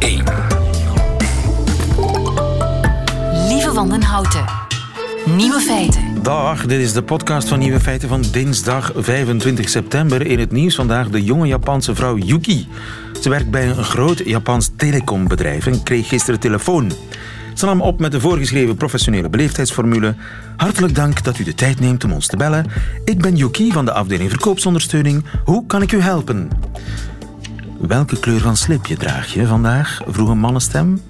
1. Lieve Wandenhouten. Nieuwe feiten. Dag, dit is de podcast van Nieuwe Feiten van dinsdag 25 september. In het nieuws vandaag de jonge Japanse vrouw Yuki. Ze werkt bij een groot Japans telecombedrijf en kreeg gisteren telefoon. Ze nam op met de voorgeschreven professionele beleefdheidsformule. Hartelijk dank dat u de tijd neemt om ons te bellen. Ik ben Yuki van de afdeling verkoopsondersteuning. Hoe kan ik u helpen? Welke kleur van slipje draag je vandaag? vroeg een mannenstem.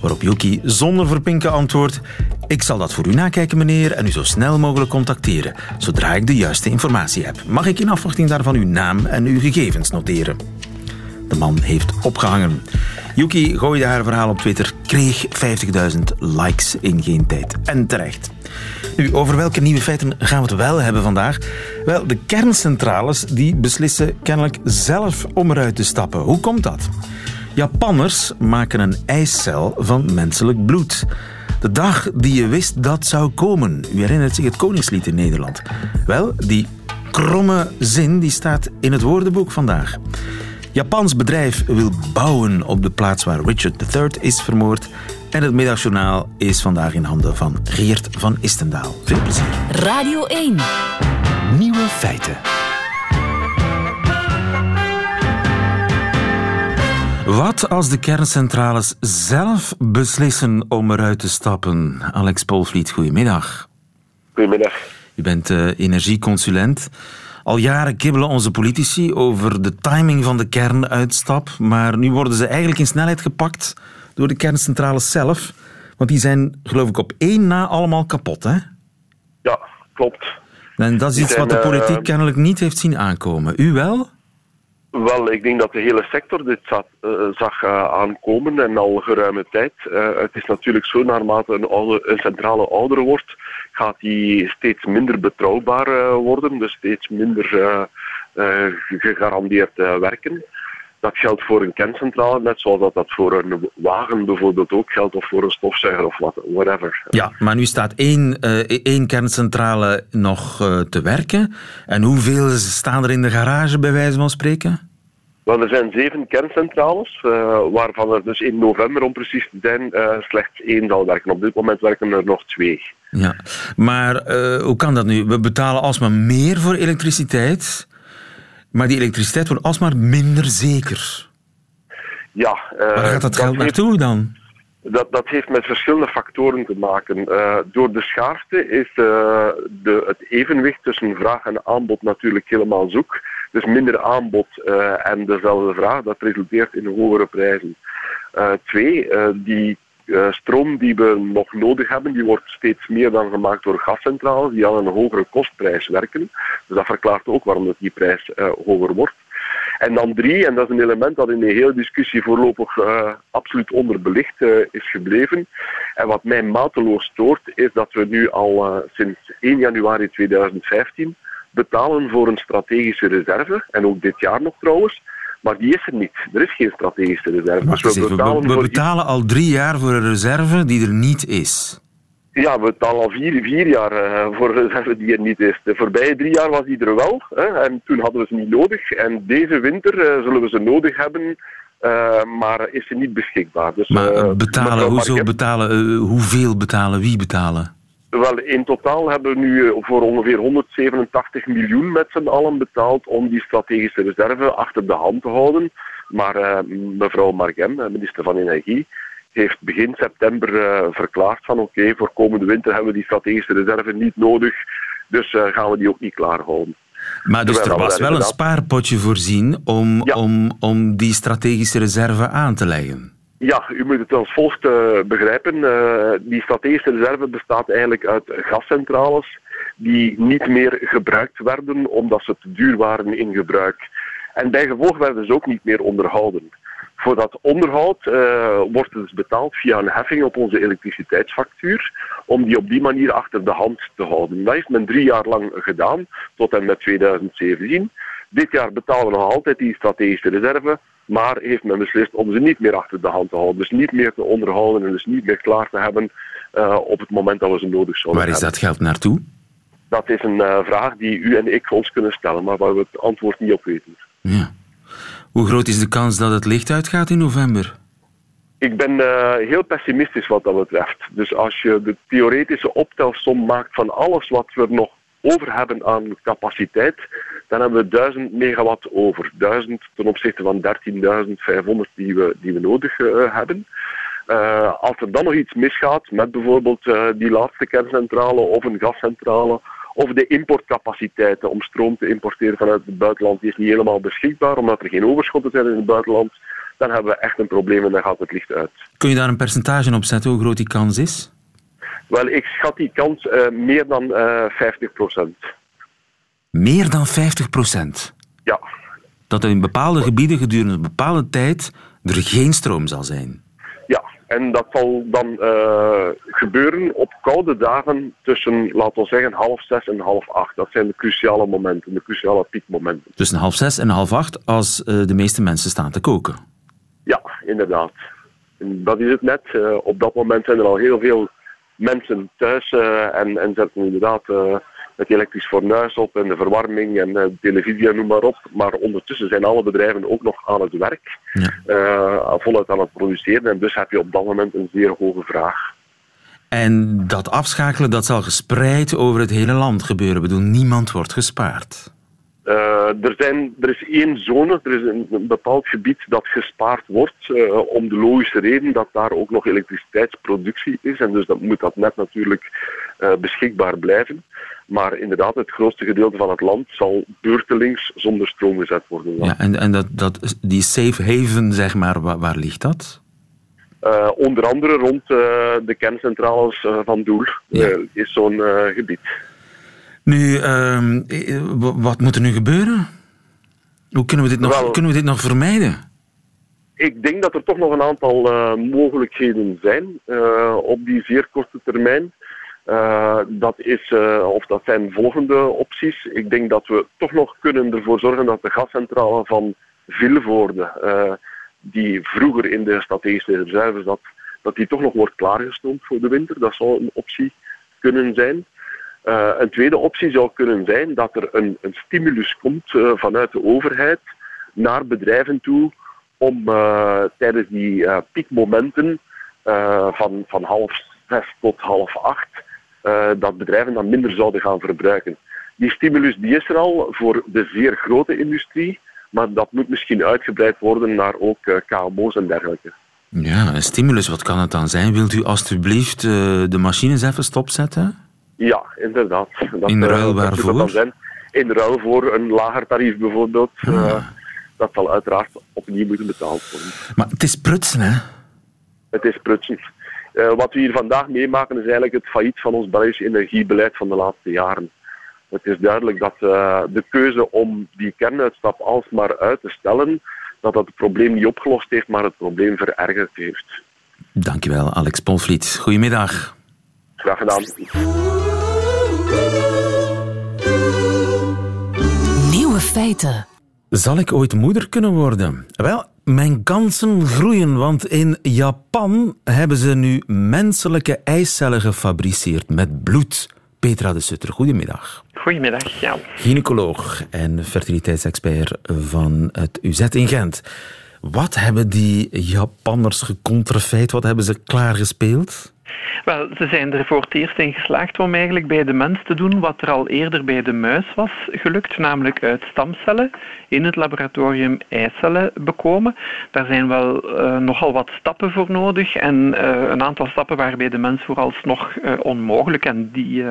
Waarop Yuki zonder verpinken antwoordt: Ik zal dat voor u nakijken, meneer, en u zo snel mogelijk contacteren, zodra ik de juiste informatie heb. Mag ik in afwachting daarvan uw naam en uw gegevens noteren? De man heeft opgehangen. Yuki gooide haar verhaal op Twitter, kreeg 50.000 likes in geen tijd. En terecht. Nu, over welke nieuwe feiten gaan we het wel hebben vandaag? Wel, de kerncentrales die beslissen kennelijk zelf om eruit te stappen. Hoe komt dat? Japanners maken een ijscel van menselijk bloed. De dag die je wist dat zou komen. U herinnert zich het Koningslied in Nederland. Wel, die kromme zin die staat in het woordenboek vandaag. Japans bedrijf wil bouwen op de plaats waar Richard III is vermoord. En het middagjournaal is vandaag in handen van Geert van Istendaal. Veel plezier. Radio 1. Nieuwe feiten. Wat als de kerncentrales zelf beslissen om eruit te stappen? Alex Polvliet, goedemiddag. Goedemiddag. U bent uh, energieconsulent. Al jaren kibbelen onze politici over de timing van de kernuitstap, maar nu worden ze eigenlijk in snelheid gepakt door de kerncentrales zelf. Want die zijn, geloof ik, op één na allemaal kapot, hè? Ja, klopt. En dat is iets wat de politiek eh, kennelijk niet heeft zien aankomen. U wel? Wel, ik denk dat de hele sector dit zat, eh, zag eh, aankomen en al geruime tijd. Eh, het is natuurlijk zo, naarmate een, een centrale ouder wordt, gaat die steeds minder betrouwbaar worden, dus steeds minder gegarandeerd werken. Dat geldt voor een kerncentrale, net zoals dat, dat voor een wagen bijvoorbeeld ook geldt, of voor een stofzuiger of wat, whatever. Ja, maar nu staat één, eh, één kerncentrale nog eh, te werken. En hoeveel staan er in de garage, bij wijze van spreken? Wel, er zijn zeven kerncentrales, eh, waarvan er dus in november, om precies te zijn, slechts één zal werken. Op dit moment werken er nog twee. Ja, maar hoe kan dat nu? We betalen alsmaar meer voor elektriciteit, maar die elektriciteit wordt alsmaar minder zeker. Ja, eh, Waar gaat dat geld naartoe dan? Dat, dat heeft met verschillende factoren te maken. Eh, door de schaarste is eh, de, het evenwicht tussen vraag en aanbod natuurlijk helemaal zoek. Dus minder aanbod eh, en dezelfde vraag, dat resulteert in hogere prijzen. Eh, twee, eh, die eh, stroom die we nog nodig hebben, die wordt steeds meer dan gemaakt door gascentrales die aan een hogere kostprijs werken. Dus dat verklaart ook waarom dat die prijs eh, hoger wordt. En dan drie, en dat is een element dat in de hele discussie voorlopig eh, absoluut onderbelicht eh, is gebleven. En wat mij mateloos stoort, is dat we nu al eh, sinds 1 januari 2015 betalen voor een strategische reserve. En ook dit jaar nog trouwens. Maar die is er niet. Er is geen strategische reserve. Dus even, we, we voor betalen al drie jaar voor een reserve die er niet is. Ja, we betalen al vier, vier jaar eh, voor een reserve die er niet is. De voorbije drie jaar was die er wel, hè, en toen hadden we ze niet nodig. En deze winter eh, zullen we ze nodig hebben, eh, maar is ze niet beschikbaar. Dus, Maar betalen, hoezo betalen, hoeveel betalen, wie betalen? Wel, in totaal hebben we nu eh, voor ongeveer 187 miljoen met z'n allen betaald om die strategische reserve achter de hand te houden. Maar eh, mevrouw Margem, eh, minister van Energie, heeft begin september verklaard van oké, voor komende winter hebben we die strategische reserve niet nodig, dus gaan we die ook niet klaarhouden. Maar dus er Terwijl was wel een spaarpotje voorzien om, Ja. om, om die strategische reserve aan te leggen. Ja, u moet het als volgt eh, begrijpen. Eh, die strategische reserve bestaat eigenlijk uit gascentrales die niet meer gebruikt werden omdat ze te duur waren in gebruik. En bijgevolg werden ze ook niet meer onderhouden. Voor dat onderhoud eh, wordt dus betaald via een heffing op onze elektriciteitsfactuur, om die op die manier achter de hand te houden. Dat heeft men drie jaar lang gedaan, tot en met 2017. Dit jaar betalen we nog altijd die strategische reserve, maar heeft men beslist om ze niet meer achter de hand te houden. Dus niet meer te onderhouden en dus niet meer klaar te hebben eh, op het moment dat we ze nodig zouden Waar is dat geld naartoe? Dat is een eh, vraag die u en ik ons kunnen stellen, maar waar we het antwoord niet op weten. Ja. Hoe groot is de kans dat het licht uitgaat in november? Ik ben uh, heel pessimistisch wat dat betreft. Dus als je de theoretische optelsom maakt van alles wat we nog over hebben aan capaciteit, dan hebben we 1000 megawatt over. 1000 ten opzichte van 13.500 die we, die we nodig uh, hebben. Uh, als er dan nog iets misgaat met bijvoorbeeld uh, die laatste kerncentrale of een gascentrale of de importcapaciteiten om stroom te importeren vanuit het buitenland, die is niet helemaal beschikbaar omdat er geen overschotten zijn in het buitenland, dan hebben we echt een probleem en dan gaat het licht uit. Kun je daar een percentage op zetten hoe groot die kans is? Wel, ik schat die kans meer dan uh, 50 procent. Meer dan 50 procent? Ja. Dat in bepaalde gebieden gedurende een bepaalde tijd er geen stroom zal zijn? Ja, en dat zal dan uh, gebeuren op koude dagen tussen, laten we zeggen, half zes en half acht. Dat zijn de cruciale momenten, de cruciale piekmomenten. Tussen half zes en half acht als uh, de meeste mensen staan te koken? Ja, inderdaad. En dat is het net. Uh, op dat moment zijn er al heel veel mensen thuis en, en zetten inderdaad het elektrisch fornuis op en de verwarming en de televisie en noem maar op. Maar ondertussen zijn alle bedrijven ook nog aan het werk, ja. uh, voluit aan het produceren. En dus heb je op dat moment een zeer hoge vraag. En dat afschakelen dat zal gespreid over het hele land gebeuren. Ik bedoel, niemand wordt gespaard. Uh, er, zijn, er is één zone, er is een, een bepaald gebied dat gespaard wordt, uh, om de logische reden dat daar ook nog elektriciteitsproductie is. En dus dat moet dat net natuurlijk beschikbaar blijven. Maar inderdaad, het grootste gedeelte van het land zal beurtelings zonder stroom gezet worden. Ja, en en dat, dat, die safe haven, zeg maar, waar, waar ligt dat? Uh, onder andere rond uh, de kerncentrales uh, van Doel ja. is zo'n gebied. Nu, ehm, wat moet er nu gebeuren? Hoe kunnen we dit nog, Wel, kunnen we dit nog vermijden? Ik denk dat er toch nog een aantal mogelijkheden zijn op die zeer korte termijn. Uh, dat, is, uh, of dat zijn volgende opties. Ik denk dat we toch nog kunnen ervoor zorgen dat de gascentrale van Vilvoorde, uh, die vroeger in de strategische reserve zat, dat die toch nog wordt klaargestoomd voor de winter. Dat zou een optie kunnen zijn. een tweede optie zou kunnen zijn dat er een, een stimulus komt vanuit de overheid naar bedrijven toe om tijdens die piekmomenten van, van half zes tot half acht uh, dat bedrijven dan minder zouden gaan verbruiken. Die stimulus die is er al voor de zeer grote industrie, maar dat moet misschien uitgebreid worden naar ook uh, KMO's en dergelijke. Ja, een stimulus, wat kan het dan zijn? Wilt u alstublieft uh, de machines even stopzetten? Ja, inderdaad. Dat, In ruil waarvoor? Dat. In ruil voor een lager tarief bijvoorbeeld. Ah. dat zal uiteraard opnieuw moeten betaald worden. Maar het is prutsen, hè? Het is prutsen. Uh, wat we hier vandaag meemaken is eigenlijk het failliet van ons Belgisch energiebeleid van de laatste jaren. Het is duidelijk dat uh, de keuze om die kernuitstap alsmaar uit te stellen, dat dat het probleem niet opgelost heeft, maar het probleem verergerd heeft. Dankjewel, Alex Polvliet. Goedemiddag. Graag gedaan. Nieuwe feiten. Zal ik ooit moeder kunnen worden? Wel, mijn kansen groeien, want in Japan hebben ze nu menselijke eicellen gefabriceerd met bloed. Petra de Sutter, goedemiddag. Goedemiddag, ja. Gynaecoloog en fertiliteitsexpert van het UZ in Gent. Wat hebben die Japanners gecontrefeid? Wat hebben ze klaargespeeld? Wel, ze zijn er voor het eerst in geslaagd om eigenlijk bij de mens te doen wat er al eerder bij de muis was gelukt, namelijk uit stamcellen in het laboratorium eicellen bekomen. Daar zijn wel uh, nogal wat stappen voor nodig en uh, een aantal stappen waarbij de mens vooralsnog uh, onmogelijk. En die,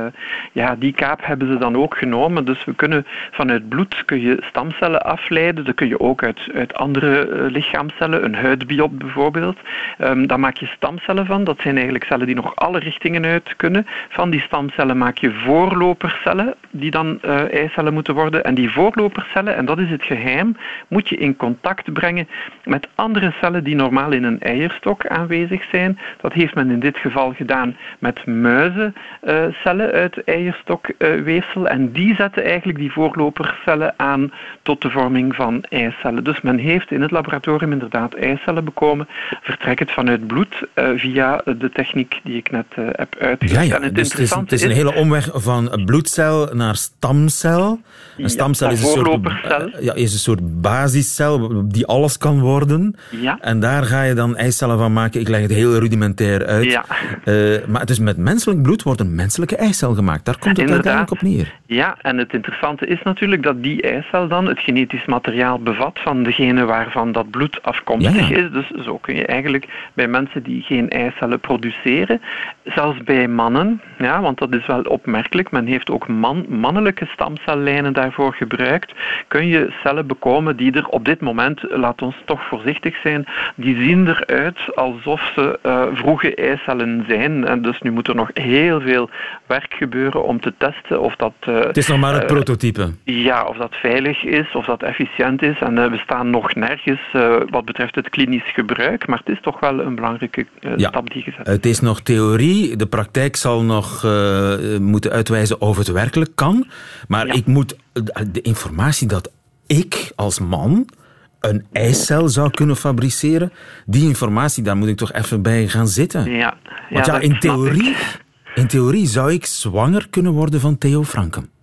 ja, die kaap hebben ze dan ook genomen. Dus we kunnen vanuit bloed kun je stamcellen afleiden. Dat kun je ook uit, uit andere lichaamcellen, een huidbiop bijvoorbeeld. Um, daar maak je stamcellen van. Dat zijn eigenlijk cellen die nog alle richtingen uit kunnen. Van die stamcellen maak je voorlopercellen, die dan uh, eicellen moeten worden. En die voorlopercellen, en dat is het geheim, moet je in contact brengen met andere cellen die normaal in een eierstok aanwezig zijn. Dat heeft men in dit geval gedaan met muizencellen uh, uit eierstokweefsel. en die zetten eigenlijk die voorlopercellen aan tot de vorming van eicellen. Dus men heeft in het laboratorium inderdaad eicellen bekomen, vertrekkend vanuit bloed via de techniek die ik net heb uitgelegd. Ja, ja. Dus het, is, het is een hele omweg van bloedcel naar stamcel. Een stamcel is, een soort, ja, is een soort basiscel die alles kan worden. Ja. En daar ga je dan eicellen van maken. Ik leg het heel rudimentair uit. Ja. maar het is met menselijk bloed wordt een menselijke eicel gemaakt. Daar komt het uiteindelijk op neer. Ja, en het interessante is natuurlijk dat die eicel dan het genetisch materiaal bevat van degene waarvan dat bloed afkomstig is. Dus zo kun je eigenlijk bij mensen die geen eicellen produceren, zelfs bij mannen, ja, want dat is wel opmerkelijk, men heeft ook man, mannelijke stamcellijnen daarvoor gebruikt, kun je cellen bekomen die er op dit moment, laat ons toch voorzichtig zijn, die zien eruit alsof ze uh, vroege eicellen zijn. En dus nu moet er nog heel veel werk gebeuren om te testen of dat... Uh, het is nog maar het uh, prototype. Ja, of dat veilig is, of dat efficiënt is. En we staan nog nergens wat betreft het klinisch gebruik, maar het is toch wel een belangrijke ja, stap die gezet is. Het is nog theorie. De praktijk zal nog moeten uitwijzen of het werkelijk kan. Maar ik moet de informatie dat ik als man een eicel zou kunnen fabriceren, die informatie, daar moet ik toch even bij gaan zitten. Ja, Want ja, in, theorie, in theorie zou ik zwanger kunnen worden van Theo Franken.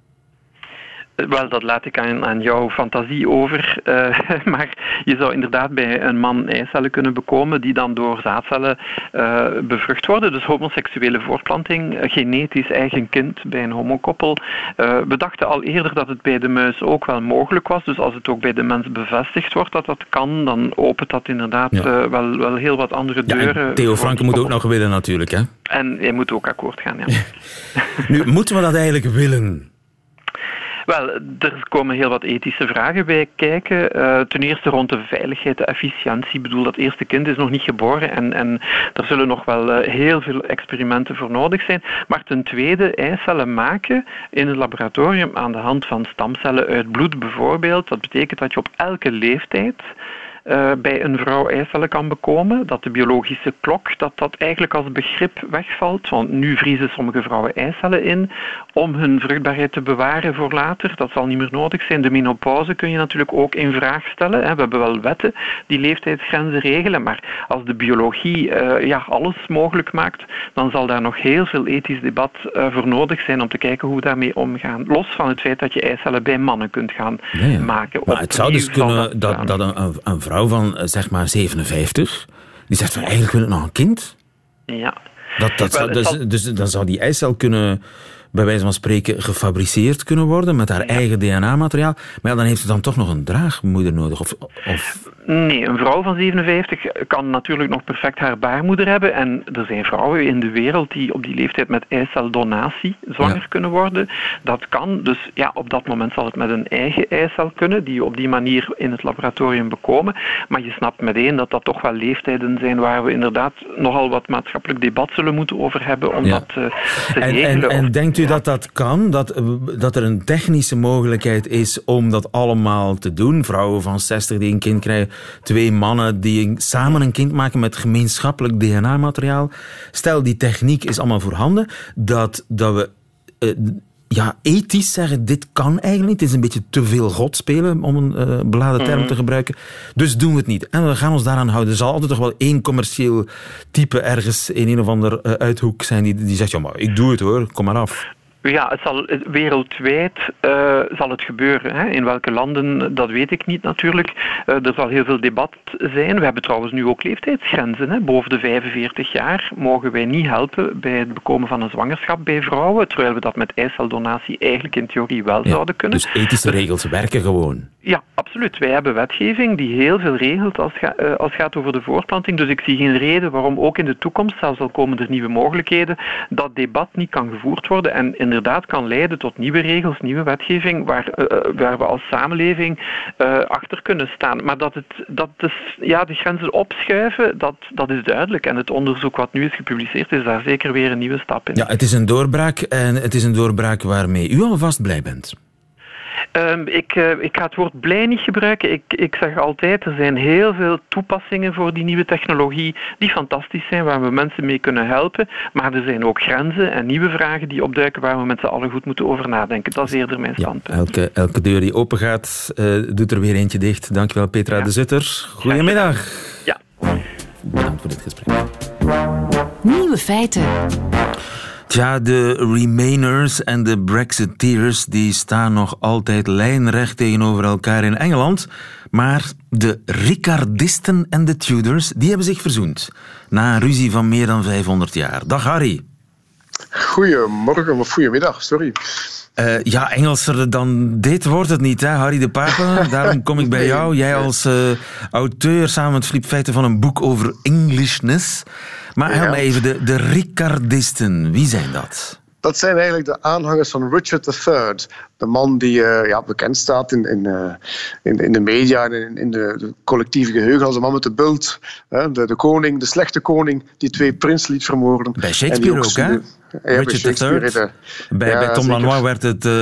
Wel, dat laat ik aan, aan jouw fantasie over. Uh, maar je zou inderdaad bij een man eicellen kunnen bekomen die dan door zaadcellen uh, bevrucht worden. Dus homoseksuele voortplanting, genetisch eigen kind bij een homokoppel. Uh, we dachten al eerder dat het bij de muis ook wel mogelijk was. Dus als het ook bij de mens bevestigd wordt dat dat kan, dan opent dat inderdaad ja. wel, wel heel wat andere deuren. Ja, Theo Franken moet ook nog willen natuurlijk. Hè? En hij moet ook akkoord gaan, ja. nu, moeten we dat eigenlijk willen? Wel, er komen heel wat ethische vragen bij kijken. Uh, ten eerste rond de veiligheid, de efficiëntie. Ik bedoel, dat eerste kind is nog niet geboren en, en er zullen nog wel uh, heel veel experimenten voor nodig zijn. Maar ten tweede, eicellen maken in een laboratorium aan de hand van stamcellen uit bloed bijvoorbeeld. Dat betekent dat je op elke leeftijd uh, bij een vrouw eicellen kan bekomen. Dat de biologische klok, dat dat eigenlijk als begrip wegvalt. Want nu vriezen sommige vrouwen eicellen in om hun vruchtbaarheid te bewaren voor later. Dat zal niet meer nodig zijn. De menopauze kun je natuurlijk ook in vraag stellen. We hebben wel wetten die leeftijdsgrenzen regelen, maar als de biologie uh, ja, alles mogelijk maakt, dan zal daar nog heel veel ethisch debat uh, voor nodig zijn om te kijken hoe we daarmee omgaan. Los van het feit dat je eicellen bij mannen kunt gaan ja, ja. maken. Maar het zou dus kunnen dat, dat, dat een, een vrouw van zeg maar 57, die zegt van eigenlijk wil ik nog een kind. Ja. Dat, dat zou, dus, dus dan zou die eicel kunnen bij wijze van spreken gefabriceerd kunnen worden met haar eigen DNA-materiaal. Maar ja, dan heeft ze dan toch nog een draagmoeder nodig. Of, of... Nee, een vrouw van 57 kan natuurlijk nog perfect haar baarmoeder hebben. En er zijn vrouwen in de wereld die op die leeftijd met eiceldonatie zwanger ja. kunnen worden. Dat kan. Dus ja, op dat moment zal het met een eigen eicel kunnen, die je op die manier in het laboratorium bekomen. Maar je snapt meteen dat dat toch wel leeftijden zijn waar we inderdaad nogal wat maatschappelijk debat zullen moeten over hebben om ja. dat uh, te en, regelen. En, en denkt u dat dat kan? Dat, dat er een technische mogelijkheid is om dat allemaal te doen? Vrouwen van 60 die een kind krijgen, twee mannen die samen een kind maken met gemeenschappelijk DNA-materiaal. Stel, die techniek is allemaal voorhanden, dat, dat we... Uh, ja, ethisch zeggen, dit kan eigenlijk niet. Het is een beetje te veel God spelen, om een uh, beladen term te gebruiken. Dus doen we het niet. En we gaan ons daaraan houden. Er zal altijd toch wel één commercieel type ergens in een of ander uh, uithoek zijn die, die zegt, ja, maar ik doe het hoor, kom maar af. Ja, het zal, wereldwijd uh, zal het gebeuren. Hè. In welke landen, dat weet ik niet natuurlijk. Uh, er zal heel veel debat zijn. We hebben trouwens nu ook leeftijdsgrenzen. Hè. Boven de 45 jaar mogen wij niet helpen bij het bekomen van een zwangerschap bij vrouwen, terwijl we dat met eiceldonatie eigenlijk in theorie wel ja, zouden kunnen. Dus ethische regels werken gewoon. Ja, absoluut. Wij hebben wetgeving die heel veel regelt als, ga, uh, als het gaat over de voortplanting. Dus ik zie geen reden waarom ook in de toekomst, zelfs al komen er nieuwe mogelijkheden, dat debat niet kan gevoerd worden en inderdaad kan leiden tot nieuwe regels, nieuwe wetgeving, waar, uh, waar we als samenleving uh, achter kunnen staan. Maar dat, het, dat is, ja, de grenzen opschuiven, dat, dat is duidelijk. En het onderzoek wat nu is gepubliceerd, is daar zeker weer een nieuwe stap in. Ja, het is een doorbraak en het is een doorbraak waarmee u alvast blij bent. Um, ik, uh, ik ga het woord blij niet gebruiken. Ik, ik zeg altijd, er zijn heel veel toepassingen voor die nieuwe technologie die fantastisch zijn, waar we mensen mee kunnen helpen. Maar er zijn ook grenzen en nieuwe vragen die opduiken waar we met z'n allen goed moeten over nadenken. Dat is eerder mijn standpunt. Ja, elke, elke deur die open gaat, uh, doet er weer eentje dicht. Dankjewel Petra ja. de Zutter. Goedemiddag. Ja. Bedankt voor dit gesprek. Nieuwe Nieuwe feiten. Tja, de Remainers en de Brexiteers die staan nog altijd lijnrecht tegenover elkaar in Engeland. Maar de Ricardisten en de Tudors die hebben zich verzoend. Na een ruzie van meer dan 500 jaar. Dag Harry. Goedemorgen of goedemiddag, sorry. Uh, ja, Engelser dan dit wordt het niet, hè, Harry de Pape. Daarom kom ik bij jou. Jij als uh, auteur samen met Flip Feiten van een boek over Englishness. Maar help me even, de, de Ricardisten, wie zijn dat? Dat zijn eigenlijk de aanhangers van Richard III. De man die uh, ja, bekend staat in, in, uh, in, in, de media en in, in de, de, collectieve geheugen als de man met de bult. Hè, de, de koning, de slechte koning die twee prins liet vermoorden. Bij Shakespeare ook, hè? Richard III. Bij, bij Tom Lanois werd het uh,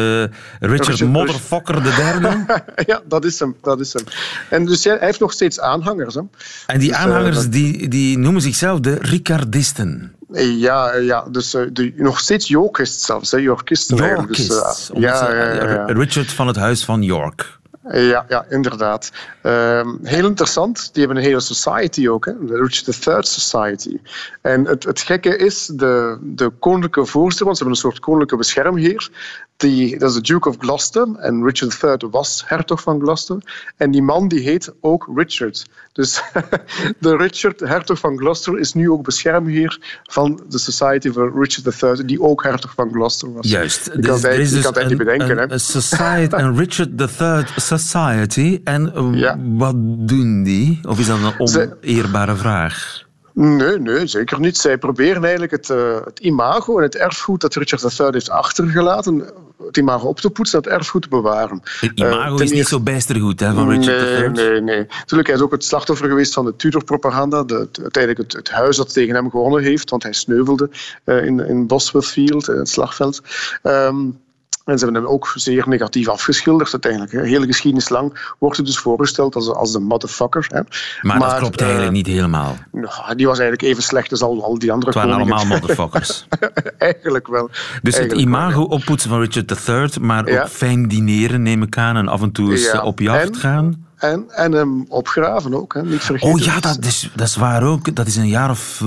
Richard, Richard Motherfucker de derde. ja, dat is hem. Dat is hem. En dus hij heeft nog steeds aanhangers. Hè. En die dus, aanhangers die, die noemen zichzelf de Ricardisten. Ja, ja dus uh, de, nog steeds Yorkist zelfs, hè, Yorkisten. Yorkists. Dus, ja, ja, ja, Richard van het Huis van York. Ja, ja inderdaad. Uh, heel interessant. Die hebben een hele society ook, hè? de Richard III Society. En het, het gekke is, de, de koninklijke voorzitter, want ze hebben een soort koninklijke beschermheer, die, dat is de Duke of Gloucester. En Richard III was hertog van Gloucester. En die man die heet ook Richard. Dus de Richard, hertog van Gloucester, is nu ook beschermheer van de Society van Richard III, die ook hertog van Gloucester was. Juist. Je kan, je dus het niet bedenken. Een, Society, een Richard III Society. En ja. wat doen die? Of is dat een oneerbare vraag? Nee, nee, zeker niet. Zij proberen eigenlijk het, uh, het imago en het erfgoed dat Richard III heeft achtergelaten, het imago op te poetsen, dat erfgoed te bewaren. Het imago uh, is niet zo bijster goed hè, van Richard nee, III. Nee, nee. Natuurlijk, hij is ook het slachtoffer geweest van de Tudor-propaganda. Uiteindelijk het, het, huis dat tegen hem gewonnen heeft, want hij sneuvelde uh, in, in Bosworth Field, in het slagveld. Um, en ze hebben hem ook zeer negatief afgeschilderd uiteindelijk. De hele geschiedenis lang wordt hij dus voorgesteld als, als de motherfucker. Hè. Maar, maar dat klopt uh, eigenlijk niet helemaal. Nou, die was eigenlijk even slecht als al, al die andere Het waren koningen. allemaal motherfuckers. eigenlijk wel. Dus eigenlijk het imago wel, ja. oppoetsen van Richard III, maar ja. ook fijn dineren neem ik aan en af en toe eens ja. op jacht en, gaan. En, en hem opgraven ook, hè. niet vergeten. Oh ja, dat is, dat is waar ook. Dat is een jaar of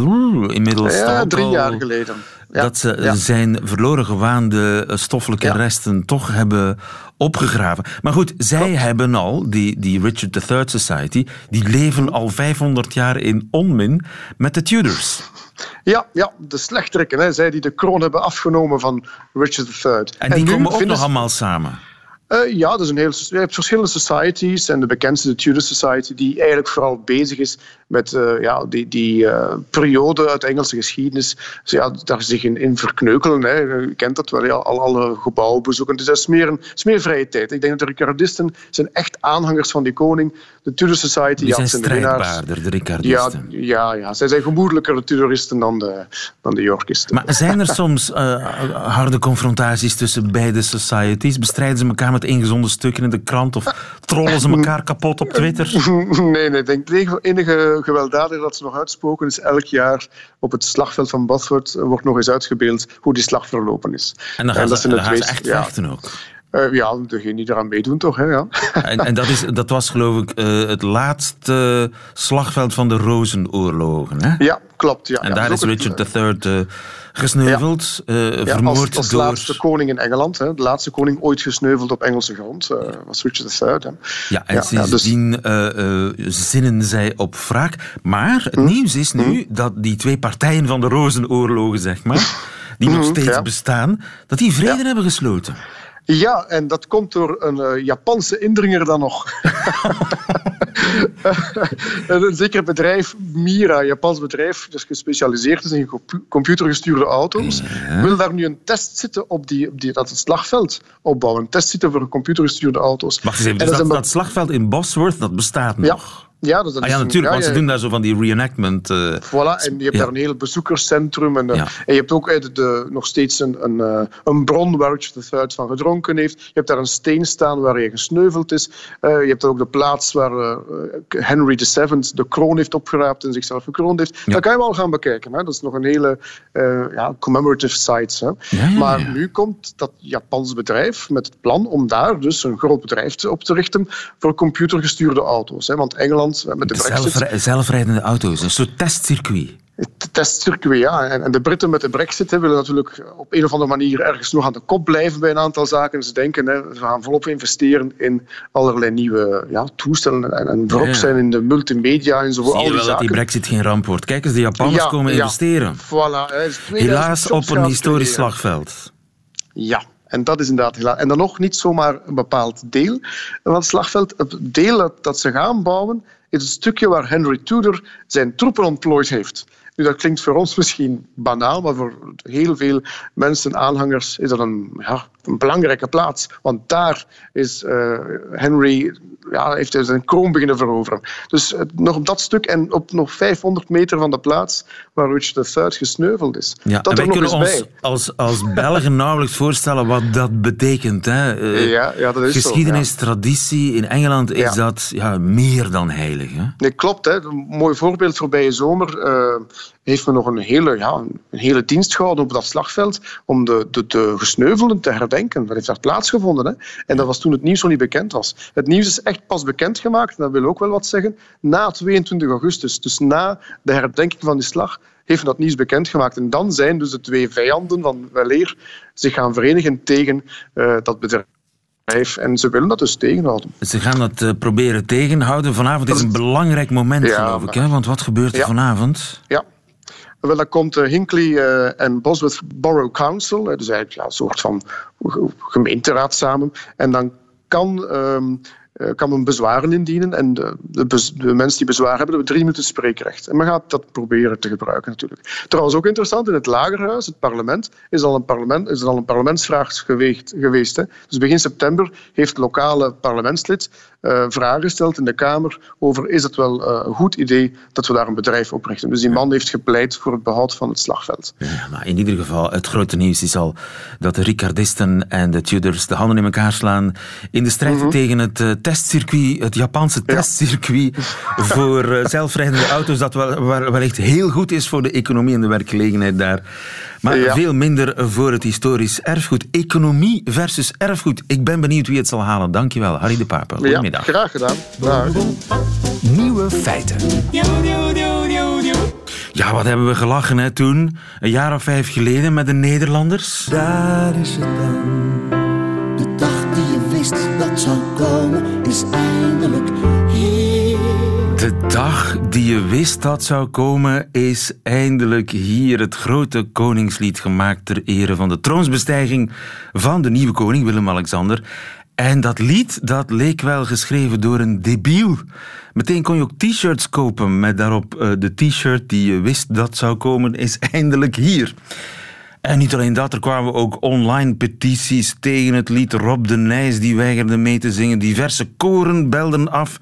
inmiddels. Ja, drie al... jaar geleden. Ja, dat ze ja. zijn verloren gewaande stoffelijke Ja. resten toch hebben opgegraven. Maar goed, zij hebben al, die, die Richard III Society, die leven al 500 jaar in onmin met de Tudors. Ja, ja, de slechterikken, hè, zij die de kroon hebben afgenomen van Richard III. En die komen ook nog allemaal samen. Uh, ja, dat is een heel, je hebt verschillende societies en de bekendste, de Tudor Society, die eigenlijk vooral bezig is met uh, ja, die, die uh, periode uit de Engelse geschiedenis. Dus ja, daar zich in, in verkneukelen. Hè. Je kent dat wel, ja, al alle gebouwen bezoeken. Dus dat is meer, een, is meer vrije tijd. Ik denk dat de Ricardisten zijn echt aanhangers van die koning. De Tudor Society... Die ja, zijn zijn strijdbaarder, de Ricardisten. Ja, ja, ja, zij zijn gemoedelijker, de Tudoristen, dan de, dan de Yorkisten. Maar zijn er soms harde confrontaties tussen beide societies? Bestrijden ze elkaar met ingezonde stukken in de krant of trollen ze elkaar kapot op Twitter? Nee, nee. Ik denk het enige gewelddadige dat ze nog uitspoken is elk jaar op het slagveld van Bosworth wordt nog eens uitgebeeld hoe die slag verlopen is. En dan gaan, dat ze, dan gaan ze echt ja. vechten ook? Uh, ja, degene die eraan meedoen toch, hè, ja. En, en dat, is, dat was geloof ik uh, het laatste slagveld van de Rozenoorlogen, hè? Ja, klopt. Ja. En ja, daar is Richard III uh, gesneuveld, ja. ja, vermoord als, als door... laatste koning in Engeland. Hè. De laatste koning ooit gesneuveld op Engelse grond was Richard III. Hè. Ja, en sindsdien dus... zinnen zij op wraak. Maar het hm? nieuws is nu hm? dat die twee partijen van de Rozenoorlogen, zeg maar, die nog steeds ja. bestaan, dat die vrede hebben gesloten. Ja, en dat komt door een uh, Japanse indringer dan nog. een zeker bedrijf, Mira, een Japans bedrijf, dat gespecialiseerd is in computergestuurde auto's, ja. wil daar nu een test zitten op, die, op die, dat het slagveld opbouwen. Een test zitten voor computergestuurde auto's. Wacht eens even, dus dat, dat, dat, slagveld in Bosworth, dat bestaat nog? Ja. Ja, dat ah, ja, natuurlijk, want ze doen daar zo van die reenactment. Uh, voilà, en je hebt ja. daar een heel bezoekerscentrum. En, uh, ja. en je hebt ook uh, de, nog steeds een, een, een bron waar Richard III van gedronken heeft. Je hebt daar een steen staan waar hij gesneuveld is. je hebt daar ook de plaats waar Henry VII de kroon heeft opgeraapt en zichzelf gekroond heeft. Ja. Dat kan je wel gaan bekijken. Hè. Dat is nog een hele ja, commemorative site. Hè. maar nu komt dat Japans bedrijf met het plan om daar dus een groot bedrijf op te richten voor computergestuurde auto's. Hè. Want Engeland met de Zelfri zelfrijdende auto's, een soort testcircuit. testcircuit, ja. En, de Britten met de brexit hè, willen natuurlijk op een of andere manier ergens nog aan de kop blijven bij een aantal zaken. Ze denken, hè, we gaan volop investeren in allerlei nieuwe ja, toestellen en, en voorop zijn in de multimedia en zo. Zie je wel dat die brexit geen ramp wordt. Kijk eens, de Japanners komen investeren. Voilà, Helaas op een historisch slagveld. Ja, en dat is inderdaad helaas. En dan nog niet zomaar een bepaald deel van het slagveld. Het deel dat, dat ze gaan bouwen is het stukje waar Henry Tudor zijn troepen ontplooid heeft. Nu, dat klinkt voor ons misschien banaal, maar voor heel veel mensen, aanhangers, is dat een, ja, een belangrijke plaats. Want daar is uh, Henry, ja, heeft hij zijn kroon beginnen veroveren. Dus uh, nog op dat stuk en op nog 500 meter van de plaats waar Richard III gesneuveld is. Ja, dat wij kunnen ons bij. als, als Belgen nauwelijks voorstellen wat dat betekent. Hè. Uh, ja, ja, dat is geschiedenis, zo, ja. traditie. In Engeland is dat ja, meer dan heilig. Hè? Nee, klopt. Hè. Een mooi voorbeeld voorbije zomer heeft men nog een hele, ja, een hele dienst gehouden op dat slagveld om de, de, de gesneuvelden te herdenken. Dat heeft daar plaatsgevonden. Hè? En dat was toen het nieuws nog niet bekend was. Het nieuws is echt pas bekendgemaakt, dat wil ook wel wat zeggen, na 22 augustus. Dus na de herdenking van die slag heeft men dat nieuws bekendgemaakt. En dan zijn dus de twee vijanden van weleer zich gaan verenigen tegen uh, dat bedrijf. En ze willen dat dus tegenhouden. Ze gaan dat uh, proberen tegenhouden. Vanavond is een belangrijk moment, ja, geloof ik. Hè? Want wat gebeurt er ja. vanavond? Ja, wel, dan komt uh, Hinkley uh, en Bosworth Borough Council, dus eigenlijk ja, een soort van gemeenteraad samen. En dan kan uh, kan men bezwaren indienen. En de, de, mensen die bezwaar hebben, hebben drie minuten spreekrecht. En men gaat dat proberen te gebruiken natuurlijk. Trouwens ook interessant, in het Lagerhuis, het parlement, is al een, parlement, is al een parlementsvraag geweest. geweest hè. Dus begin september heeft lokale parlementslid vragen gesteld in de Kamer over is het wel uh, een goed idee dat we daar een bedrijf oprichten. Dus die man heeft gepleit voor het behoud van het slagveld. Ja, maar in ieder geval, het grote nieuws is al dat de Ricardisten en de Tudors de handen in elkaar slaan in de strijd mm -hmm. tegen het testcircuit, het Japanse testcircuit voor zelfrijdende auto's, dat wel, wellicht heel goed is voor de economie en de werkgelegenheid daar. Maar ja. veel minder voor het historisch erfgoed. Economie versus erfgoed. Ik ben benieuwd wie het zal halen. Dankjewel, Harry de Pape. Goedemiddag. Ja, graag gedaan. Dag. Nieuwe feiten. Ja, wat hebben we gelachen hè, toen? Een jaar of vijf geleden met de Nederlanders. Daar is het dan. De dag die je wist dat zou komen, is eindelijk hier. De dag die je wist dat zou komen, is eindelijk hier. Het grote koningslied gemaakt ter ere van de troonsbestijging van de nieuwe koning Willem-Alexander. En dat lied, dat leek wel geschreven door een debiel. Meteen kon je ook t-shirts kopen met daarop uh, de t-shirt die je wist dat zou komen, is eindelijk hier. En niet alleen dat, er kwamen ook online petities tegen het lied. Rob de Nijs die weigerde mee te zingen. Diverse koren belden af.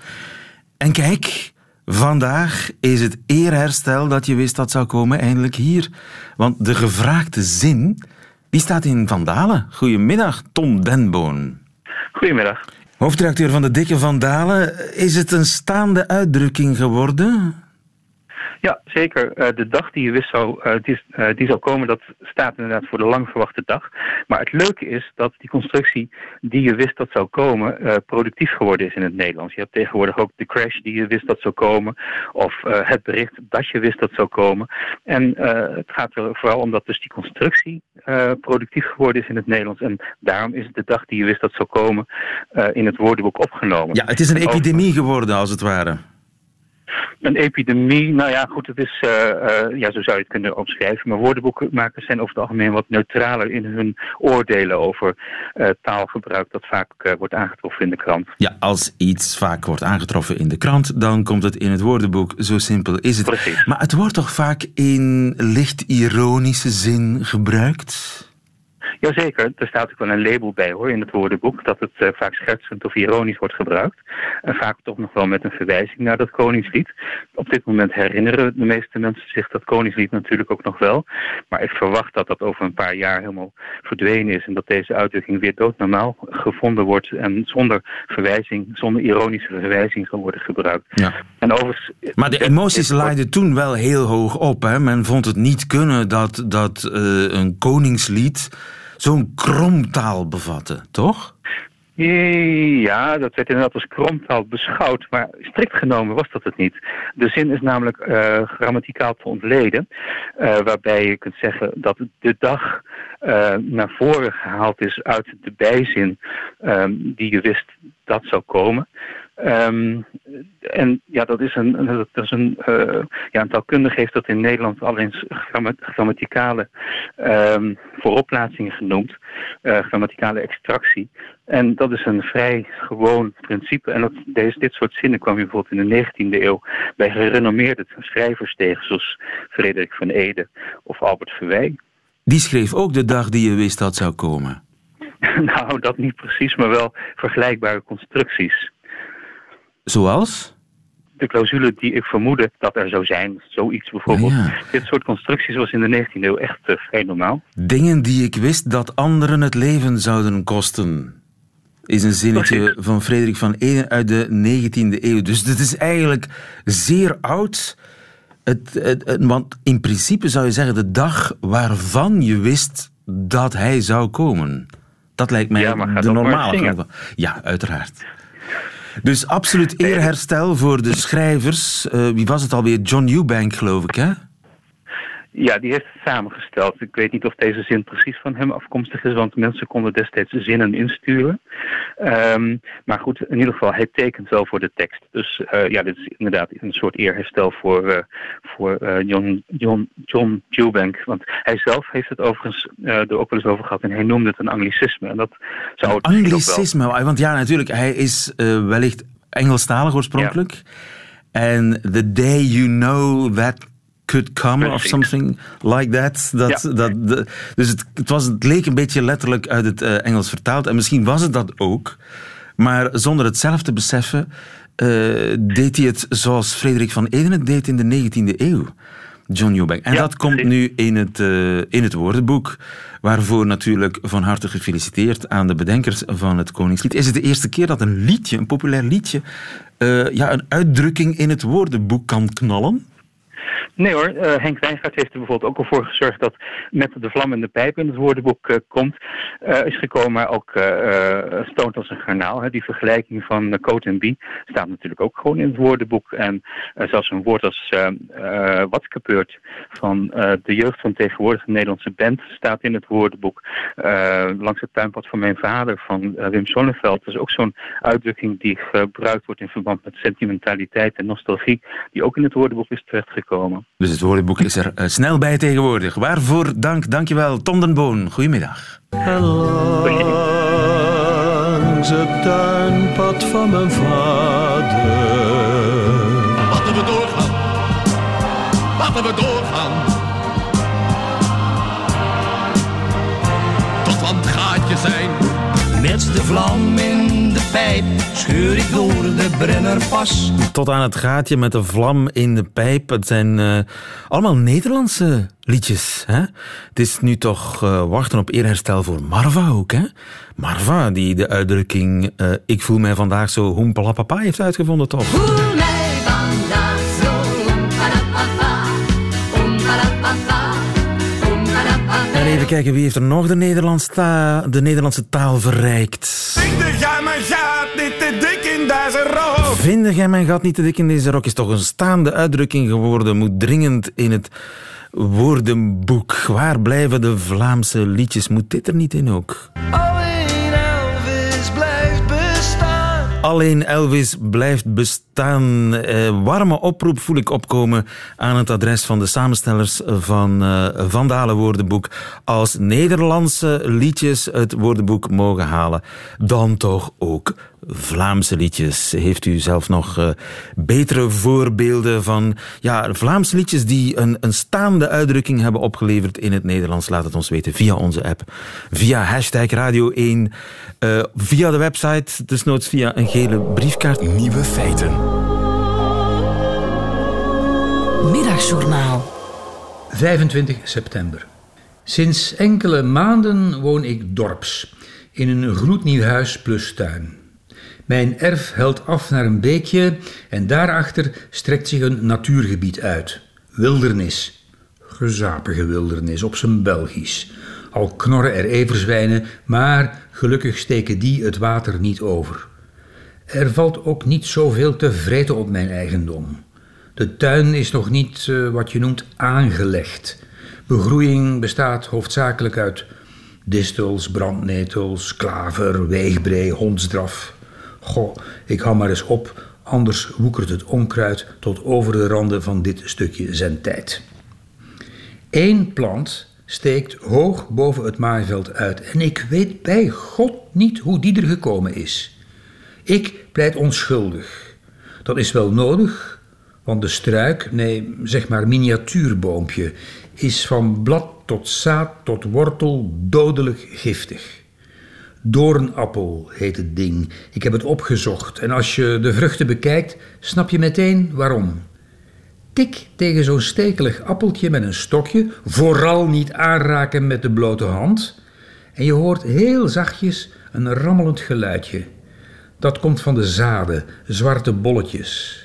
En kijk, vandaag is het eerherstel dat je wist dat zou komen eindelijk hier. Want de gevraagde zin, die staat in Vandalen. Goedemiddag, Tom Denboon. Goedemiddag. Hoofdredacteur van de Dikke Vandalen. Is het een staande uitdrukking geworden? Ja, zeker. Uh, de dag die je wist zou, uh, die, uh, die zou komen, dat staat inderdaad voor de lang verwachte dag. Maar het leuke is dat die constructie die je wist dat zou komen, productief geworden is in het Nederlands. Je hebt tegenwoordig ook de crash die je wist dat zou komen, of het bericht dat je wist dat zou komen. En het gaat er vooral om dat dus die constructie productief geworden is in het Nederlands. En daarom is het de dag die je wist dat zou komen in het woordenboek opgenomen. Ja, het is een epidemie geworden als het ware. Een epidemie, nou ja, goed, het is, uh, uh, ja, zo zou je het kunnen omschrijven. Maar woordenboekmakers zijn over het algemeen wat neutraler in hun oordelen over uh, taalgebruik dat vaak wordt aangetroffen in de krant. Ja, als iets vaak wordt aangetroffen in de krant, dan komt het in het woordenboek. Zo simpel is het. Precies. Maar het wordt toch vaak in licht ironische zin gebruikt? Jazeker, er staat ook wel een label bij hoor in het woordenboek dat het uh, vaak schertsend of ironisch wordt gebruikt. En vaak toch nog wel met een verwijzing naar dat koningslied. Op dit moment herinneren de meeste mensen zich dat koningslied natuurlijk ook nog wel. Maar ik verwacht dat dat over een paar jaar helemaal verdwenen is en dat deze uitdrukking weer doodnormaal gevonden wordt en zonder verwijzing, zonder ironische verwijzing zal worden gebruikt. Ja. En overigens, maar de emoties laaiden toen wel heel hoog op. Hè? Men vond het niet kunnen dat, dat uh, een koningslied zo'n kromtaal bevatten, toch? Ja, dat werd inderdaad als kromtaal beschouwd, maar strikt genomen was dat het niet. De zin is namelijk uh, grammaticaal te ontleden, uh, waarbij je kunt zeggen dat de dag uh, naar voren gehaald is uit de bijzin um, die je wist dat zou komen. Um, en ja, dat is een, dat is een, uh, ja, een taalkundige heeft dat in Nederland al eens grammaticale um, vooropplaatsing genoemd, uh, grammaticale extractie. En dat is een vrij gewoon principe. En dat, deze, dit soort zinnen kwam je bijvoorbeeld in de 19e eeuw bij gerenommeerde schrijvers tegen, zoals Frederik van Ede of Albert Verwij. Die schreef ook de dag die je wist dat zou komen. nou, dat niet precies, maar wel vergelijkbare constructies. Zoals? De clausule die ik vermoedde dat er zou zijn, zoiets bijvoorbeeld. Ja. Dit soort constructies was in de 19e eeuw echt uh, vrij normaal. Dingen die ik wist dat anderen het leven zouden kosten. Is een zinnetje Precies. van Frederik van Eden uit de 19e eeuw. Dus dit is eigenlijk zeer oud. Het, het, het, want in principe zou je zeggen de dag waarvan je wist dat hij zou komen. Dat lijkt mij ja, de normale gang. Ja, uiteraard. Dus absoluut eerherstel voor de schrijvers. Uh, wie was het alweer? John Eubank, geloof ik, hè? Ja, die heeft het samengesteld. Ik weet niet of deze zin precies van hem afkomstig is, want mensen konden destijds zinnen insturen. Um, maar goed, in ieder geval, hij tekent wel voor de tekst. Dus uh, ja, dit is inderdaad een soort eerherstel voor, uh, voor uh, John, John, John. Want hij zelf heeft het overigens er ook wel eens over gehad en hij noemde het een anglicisme. En dat zou het anglicisme, wel... want ja, natuurlijk, hij is wellicht Engelstalig oorspronkelijk. Ja. En the day you know that could come of something like that. dat, ja. dat de, dus het, het, was, het leek een beetje letterlijk uit het uh, Engels vertaald. En misschien was het dat ook. Maar zonder het zelf te beseffen, uh, deed hij het zoals Frederik van Eden het deed in de 19e eeuw. John Eubank. En ja, dat komt nu in het, uh, in het woordenboek. Waarvoor natuurlijk van harte gefeliciteerd aan de bedenkers van het Koningslied. Is het de eerste keer dat een liedje, een populair liedje, ja, een uitdrukking in het woordenboek kan knallen? Nee hoor, uh, Henk Wijngaard heeft er bijvoorbeeld ook al voor gezorgd dat met de vlam in de pijp in het woordenboek uh, komt, uh, is gekomen, maar ook stoont als een garnaal. Hè. Die vergelijking van coat en bie staat natuurlijk ook gewoon in het woordenboek. En zelfs een woord als wat gebeurt van de jeugd van tegenwoordig Nederlandse band staat in het woordenboek. langs het tuinpad van mijn vader van Wim Sonneveld. Dat is ook zo'n uitdrukking die gebruikt wordt in verband met sentimentaliteit en nostalgie, die ook in het woordenboek is terechtgekomen. Dus het woordenboek is er uh, snel bij tegenwoordig. Waarvoor dank, dankjewel. Tom den Boon, goedemiddag. Langs het tuinpad van mijn vader. Laten we doorgaan. Laten we doorgaan. Tot wat gaat je zijn? Met de vlam in pijp scheur ik door de Brennerpas. Tot aan het gaatje met de vlam in de pijp. Het zijn uh, allemaal Nederlandse liedjes. Hè? Het is nu toch uh, wachten op eerherstel voor Marva ook. Hè? Marva, die de uitdrukking uh, ik voel mij vandaag zo hoempelapapa heeft uitgevonden, toch? Voel mij vandaag zo hoempelapapa, hoempelapapa, hoempelapapa. En even kijken, wie heeft er nog de, Nederlands ta de Nederlandse taal verrijkt? Mijn gaat niet te dik in deze rok? Vinden jij mijn gat niet te dik in deze rok is toch een staande uitdrukking geworden. Moet dringend in het woordenboek. Waar blijven de Vlaamse liedjes? Moet dit er niet in ook? Alleen Elvis blijft bestaan. Alleen Elvis blijft bestaan. Eh, warme oproep voel ik opkomen aan het adres van de samenstellers van uh, Vandalen Woordenboek. Als Nederlandse liedjes het woordenboek mogen halen, dan toch ook Vlaamse liedjes. Heeft u zelf nog uh, betere voorbeelden van ja, Vlaamse liedjes die een, een staande uitdrukking hebben opgeleverd in het Nederlands? Laat het ons weten via onze app, via hashtag Radio 1, uh, via de website, desnoods via een gele briefkaart. Nieuwe feiten. Middagjournaal. 25 september. Sinds enkele maanden woon ik dorps, in een gloednieuw huis plus tuin. Mijn erf helt af naar een beekje en daarachter strekt zich een natuurgebied uit. Wildernis. Gezapige wildernis, op zijn Belgisch. Al knorren er everzwijnen, maar gelukkig steken die het water niet over. Er valt ook niet zoveel te vreten op mijn eigendom. De tuin is nog niet uh, wat je noemt aangelegd. Begroeiing bestaat hoofdzakelijk uit distels, brandnetels, klaver, weegbree, hondsdraf. Goh, ik hou maar eens op, anders woekert het onkruid tot over de randen van dit stukje zendtijd. Eén plant steekt hoog boven het maaiveld uit en ik weet bij God niet hoe die er gekomen is. Ik pleit onschuldig. Dat is wel nodig, want de struik, nee, zeg maar miniatuurboompje, is van blad tot zaad tot wortel dodelijk giftig. Doornappel heet het ding. Ik heb het opgezocht en als je de vruchten bekijkt, snap je meteen waarom. Tik tegen zo'n stekelig appeltje met een stokje, vooral niet aanraken met de blote hand, en je hoort heel zachtjes een rammelend geluidje. Dat komt van de zaden, zwarte bolletjes.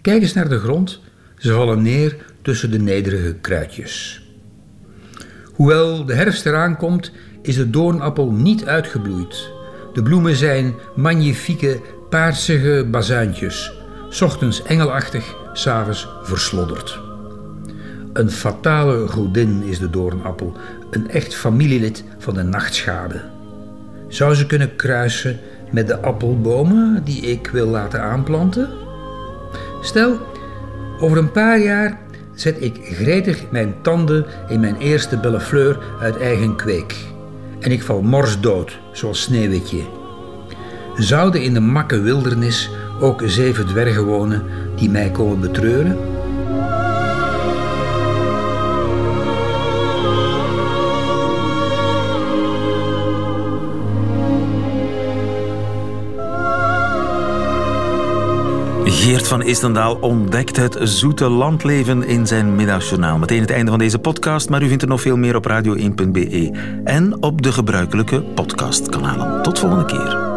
Kijk eens naar de grond, ze vallen neer tussen de nederige kruidjes. Hoewel de herfst eraan komt, is de doornappel niet uitgebloeid. De bloemen zijn magnifieke, paarsige bazuintjes, ochtends engelachtig, s'avonds verslodderd. Een fatale godin is de doornappel, een echt familielid van de nachtschade. Zou ze kunnen kruisen met de appelbomen die ik wil laten aanplanten? Stel, over een paar jaar zet ik gretig mijn tanden in mijn eerste bellefleur uit eigen kweek. En ik val morsdood, zoals Sneeuwwitje. Zouden in de makke wildernis ook zeven dwergen wonen die mij komen betreuren? Geert van Istendaal ontdekt het zoete landleven in zijn middagjournaal. Meteen het einde van deze podcast, maar u vindt er nog veel meer op radio1.be en op de gebruikelijke podcastkanalen. Tot volgende keer.